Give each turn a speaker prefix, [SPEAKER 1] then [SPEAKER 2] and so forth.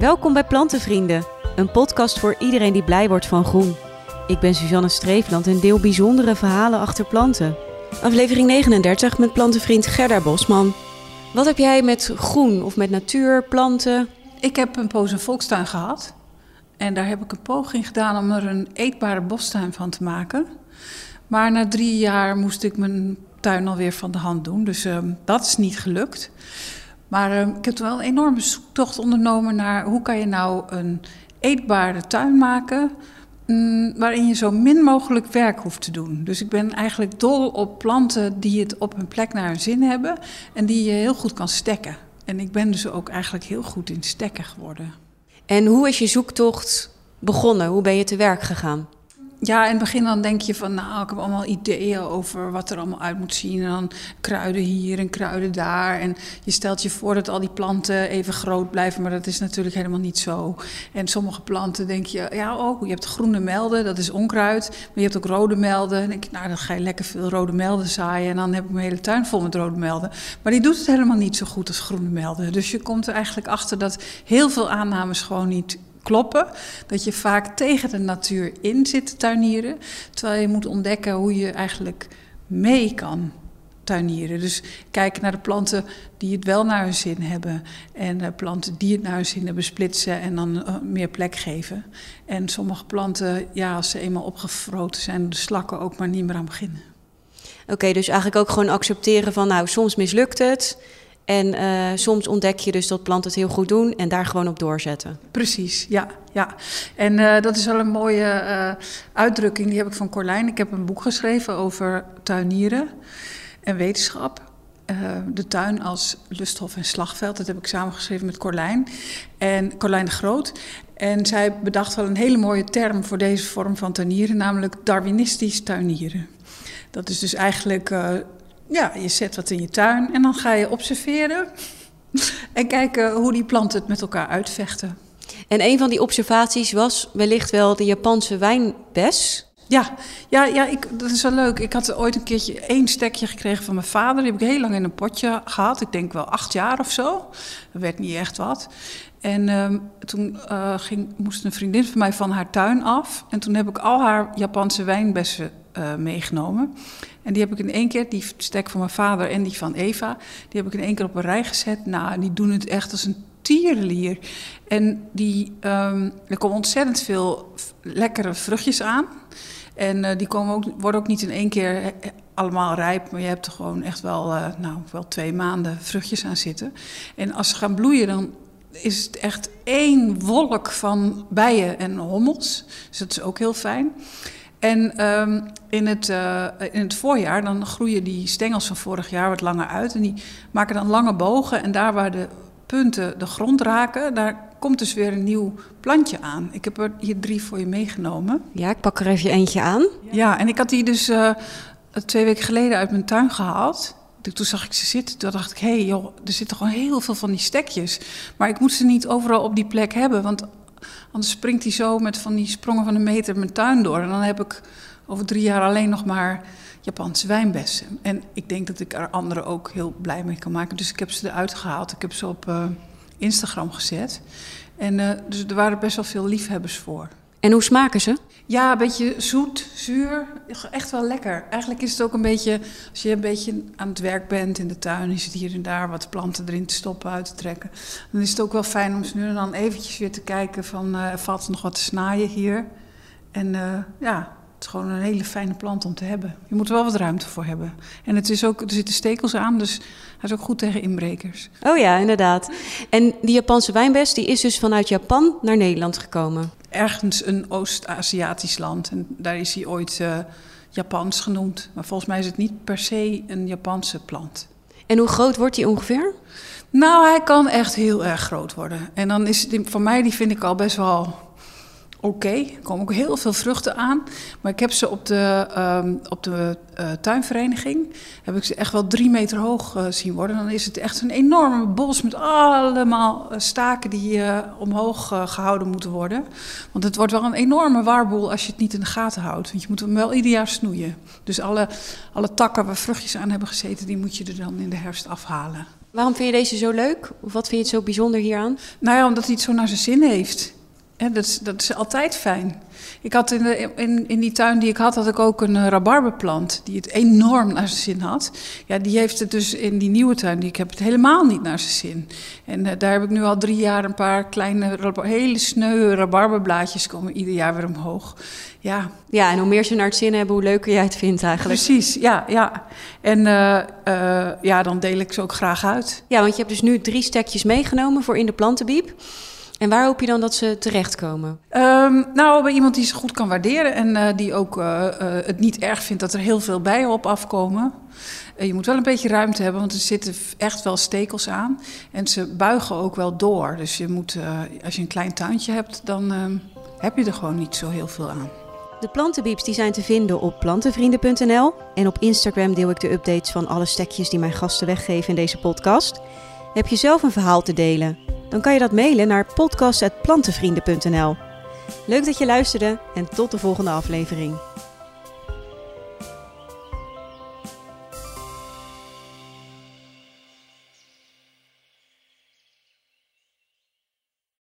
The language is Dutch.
[SPEAKER 1] Welkom bij Plantenvrienden, een podcast voor iedereen die blij wordt van groen. Ik ben Suzanne Streefland en deel bijzondere verhalen achter planten. Aflevering 39 met plantenvriend Gerda Bosman. Wat heb jij met groen of met natuur, planten?
[SPEAKER 2] Ik heb een poos een volkstuin gehad. En daar heb ik een poging gedaan om er een eetbare bostuin van te maken. Maar na drie jaar moest ik mijn tuin alweer van de hand doen. Dus uh, dat is niet gelukt. Maar uh, ik heb wel een enorme zoektocht ondernomen naar hoe kan je nou een eetbare tuin maken. Mm, waarin je zo min mogelijk werk hoeft te doen. Dus ik ben eigenlijk dol op planten die het op hun plek naar hun zin hebben. En die je heel goed kan stekken. En ik ben dus ook eigenlijk heel goed in stekken geworden.
[SPEAKER 1] En hoe is je zoektocht begonnen? Hoe ben je te werk gegaan?
[SPEAKER 2] Ja, in het begin dan denk je van, nou, ik heb allemaal ideeën over wat er allemaal uit moet zien. En dan kruiden hier en kruiden daar. En je stelt je voor dat al die planten even groot blijven, maar dat is natuurlijk helemaal niet zo. En sommige planten denk je, ja, oh, je hebt groene melden, dat is onkruid. Maar je hebt ook rode melden. En denk nou, dan ga je lekker veel rode melden zaaien. En dan heb ik mijn hele tuin vol met rode melden. Maar die doet het helemaal niet zo goed als groene melden. Dus je komt er eigenlijk achter dat heel veel aannames gewoon niet kloppen. Dat je vaak tegen de natuur in zit te tuinieren. Terwijl je moet ontdekken hoe je eigenlijk mee kan tuinieren. Dus kijk naar de planten die het wel naar hun zin hebben. En de planten die het naar hun zin hebben splitsen en dan uh, meer plek geven. En sommige planten, ja, als ze eenmaal opgefroten zijn, de slakken ook maar niet meer aan beginnen.
[SPEAKER 1] Oké, dus eigenlijk ook gewoon accepteren van, nou, soms mislukt het. En uh, soms ontdek je dus dat planten het heel goed doen en daar gewoon op doorzetten.
[SPEAKER 2] Precies, ja. ja. En uh, dat is wel een mooie uh, uitdrukking, die heb ik van Corlijn. Ik heb een boek geschreven over tuinieren en wetenschap. de tuin als lusthof en slagveld, dat heb ik samengeschreven met Corlijn. En Corlijn de Groot. En zij bedacht wel een hele mooie term voor deze vorm van tuinieren, namelijk Darwinistisch tuinieren. Dat is dus eigenlijk ja, je zet wat in je tuin en dan ga je observeren en kijken hoe die planten het met elkaar uitvechten.
[SPEAKER 1] En een van die observaties was wellicht wel de Japanse wijnbes.
[SPEAKER 2] Ja, ja, ja ik, dat is wel leuk. Ik had ooit een keertje één stekje gekregen van mijn vader. Die heb ik heel lang in een potje gehad. Ik denk wel acht jaar of zo. Dat werd niet echt wat. En uh, toen uh, ging, moest een vriendin van mij van haar tuin af. En toen heb ik al haar Japanse wijnbessen uh, meegenomen. En die heb ik in één keer, die stek van mijn vader en die van Eva, die heb ik in één keer op een rij gezet. Nou, die doen het echt als een tierenlier. En die, um, er komen ontzettend veel lekkere vruchtjes aan. En uh, die komen ook, worden ook niet in één keer allemaal rijp, maar je hebt er gewoon echt wel, uh, nou, wel twee maanden vruchtjes aan zitten. En als ze gaan bloeien, dan is het echt één wolk van bijen en hommels. Dus dat is ook heel fijn. En um, in, het, uh, in het voorjaar dan groeien die stengels van vorig jaar wat langer uit. En die maken dan lange bogen. En daar waar de punten de grond raken, daar komt dus weer een nieuw plantje aan. Ik heb er hier drie voor je meegenomen.
[SPEAKER 1] Ja, ik pak er even eentje aan.
[SPEAKER 2] Ja, en ik had die dus uh, twee weken geleden uit mijn tuin gehaald. Toen zag ik ze zitten, toen dacht ik, hé hey, joh, er zitten gewoon heel veel van die stekjes. Maar ik moet ze niet overal op die plek hebben, want Anders springt hij zo met van die sprongen van een meter mijn tuin door. En dan heb ik over drie jaar alleen nog maar Japanse wijnbessen. En ik denk dat ik er anderen ook heel blij mee kan maken. Dus ik heb ze eruit gehaald. Ik heb ze op uh, Instagram gezet. En uh, dus er waren best wel veel liefhebbers voor.
[SPEAKER 1] En hoe smaken ze?
[SPEAKER 2] Ja, een beetje zoet, zuur. Echt wel lekker. Eigenlijk is het ook een beetje, als je een beetje aan het werk bent in de tuin, is het hier en daar wat planten erin te stoppen, uit te trekken. Dan is het ook wel fijn om ze nu en dan eventjes weer te kijken van, uh, valt er nog wat te snaaien hier? En uh, ja, het is gewoon een hele fijne plant om te hebben. Je moet er wel wat ruimte voor hebben. En het is ook, er zitten stekels aan, dus hij is ook goed tegen inbrekers.
[SPEAKER 1] Oh ja, inderdaad. En die Japanse wijnbes die is dus vanuit Japan naar Nederland gekomen?
[SPEAKER 2] Ergens een Oost-Aziatisch land. En daar is hij ooit uh, Japans genoemd. Maar volgens mij is het niet per se een Japanse plant.
[SPEAKER 1] En hoe groot wordt hij ongeveer?
[SPEAKER 2] Nou, hij kan echt heel erg groot worden. En dan is die, voor mij, die vind ik al best wel oké. Okay. Er komen ook heel veel vruchten aan. Maar ik heb ze op de, um, op de uh, tuinvereniging... heb ik ze echt wel drie meter hoog uh, zien worden. Dan is het echt een enorme bos met allemaal uh, staken... die omhoog gehouden moeten worden. Want het wordt wel een enorme warboel als je het niet in de gaten houdt. Want je moet hem wel ieder jaar snoeien. Dus alle, alle takken waar vruchtjes aan hebben gezeten... die moet je er dan in de herfst afhalen.
[SPEAKER 1] Waarom vind je deze zo leuk? Of wat vind je het zo bijzonder hieraan?
[SPEAKER 2] Nou ja, omdat hij het zo naar zijn zin heeft. Dat, is, dat is altijd fijn. Ik had in, de, in, in die tuin die ik had, had ik ook een uh, rabarberplant die het enorm naar zijn zin had. Ja, die heeft het dus in die nieuwe tuin die ik heb het helemaal niet naar zijn zin. En uh, daar heb ik nu al drie jaar een paar kleine, hele sneuwe rabarberblaadjes komen ieder jaar weer omhoog. Ja.
[SPEAKER 1] ja, en hoe meer ze naar het zin hebben, hoe leuker jij het vindt eigenlijk.
[SPEAKER 2] Precies, ja. ja. En uh, ja, dan deel ik ze ook graag uit.
[SPEAKER 1] Ja, want je hebt dus nu drie stekjes meegenomen voor in de plantenbiep. En waar hoop je dan dat ze terechtkomen?
[SPEAKER 2] Um, nou, bij iemand die ze goed kan waarderen en uh, die ook uh, uh, het niet erg vindt dat er heel veel bijen op afkomen. je moet wel een beetje ruimte hebben, want er zitten echt wel stekels aan. En ze buigen ook wel door. Dus je moet, als je een klein tuintje hebt, dan ehm, heb je er gewoon niet zo heel veel aan.
[SPEAKER 1] De plantenbieps die zijn te vinden op plantenvrienden.nl. En op Instagram deel ik de updates van alle stekjes die mijn gasten weggeven in deze podcast. Heb je zelf een verhaal te delen? Dan kan je dat mailen naar podcast.plantenvrienden.nl. Leuk dat je luisterde en tot de volgende aflevering.